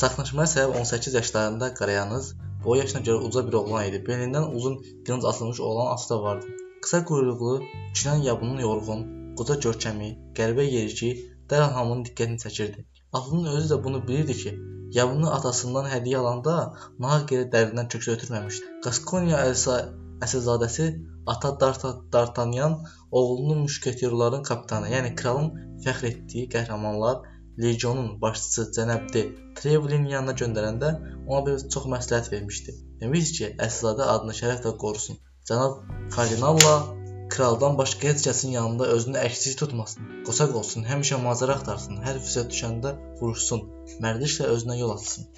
Çaxnaşmaya səbəb 18 yaşlarında qarayanız, boyu yaşına görə uca bir oğlan idi. Belindən uzun qılınc asılmış olan atı da vardı. Qısa quyruqlu, kişnən yabının yorğun, qoca görkəmi, qəribə yerişi dərhal hamının diqqətini çəkirdi. Atının özü də bunu bilirdi ki, yabını atasından hədiyyə alanda nahaq yerə dərindən köks ötürməmişdi. Qaskonya əsilzadəsi ata Dartanyan oğlunun müşketorların kapitanı, yəni kralın fəxr etdiyi qəhrəmanlar legionun başçısı cənab De Trevlin yanına göndərəndə ona bir çox məsləhət vermişdi. Demişdi ki, əsilzadə adını şərəflə qorusun. Cənab kardinalla kraldan başqa heç kəsin yanında özünü əksiz tutmasın. Qocaq olsun, həmişə macəra axtarsın, hər fürsət düşəndə vuruşsun, mərdliklə özünə yol açsın.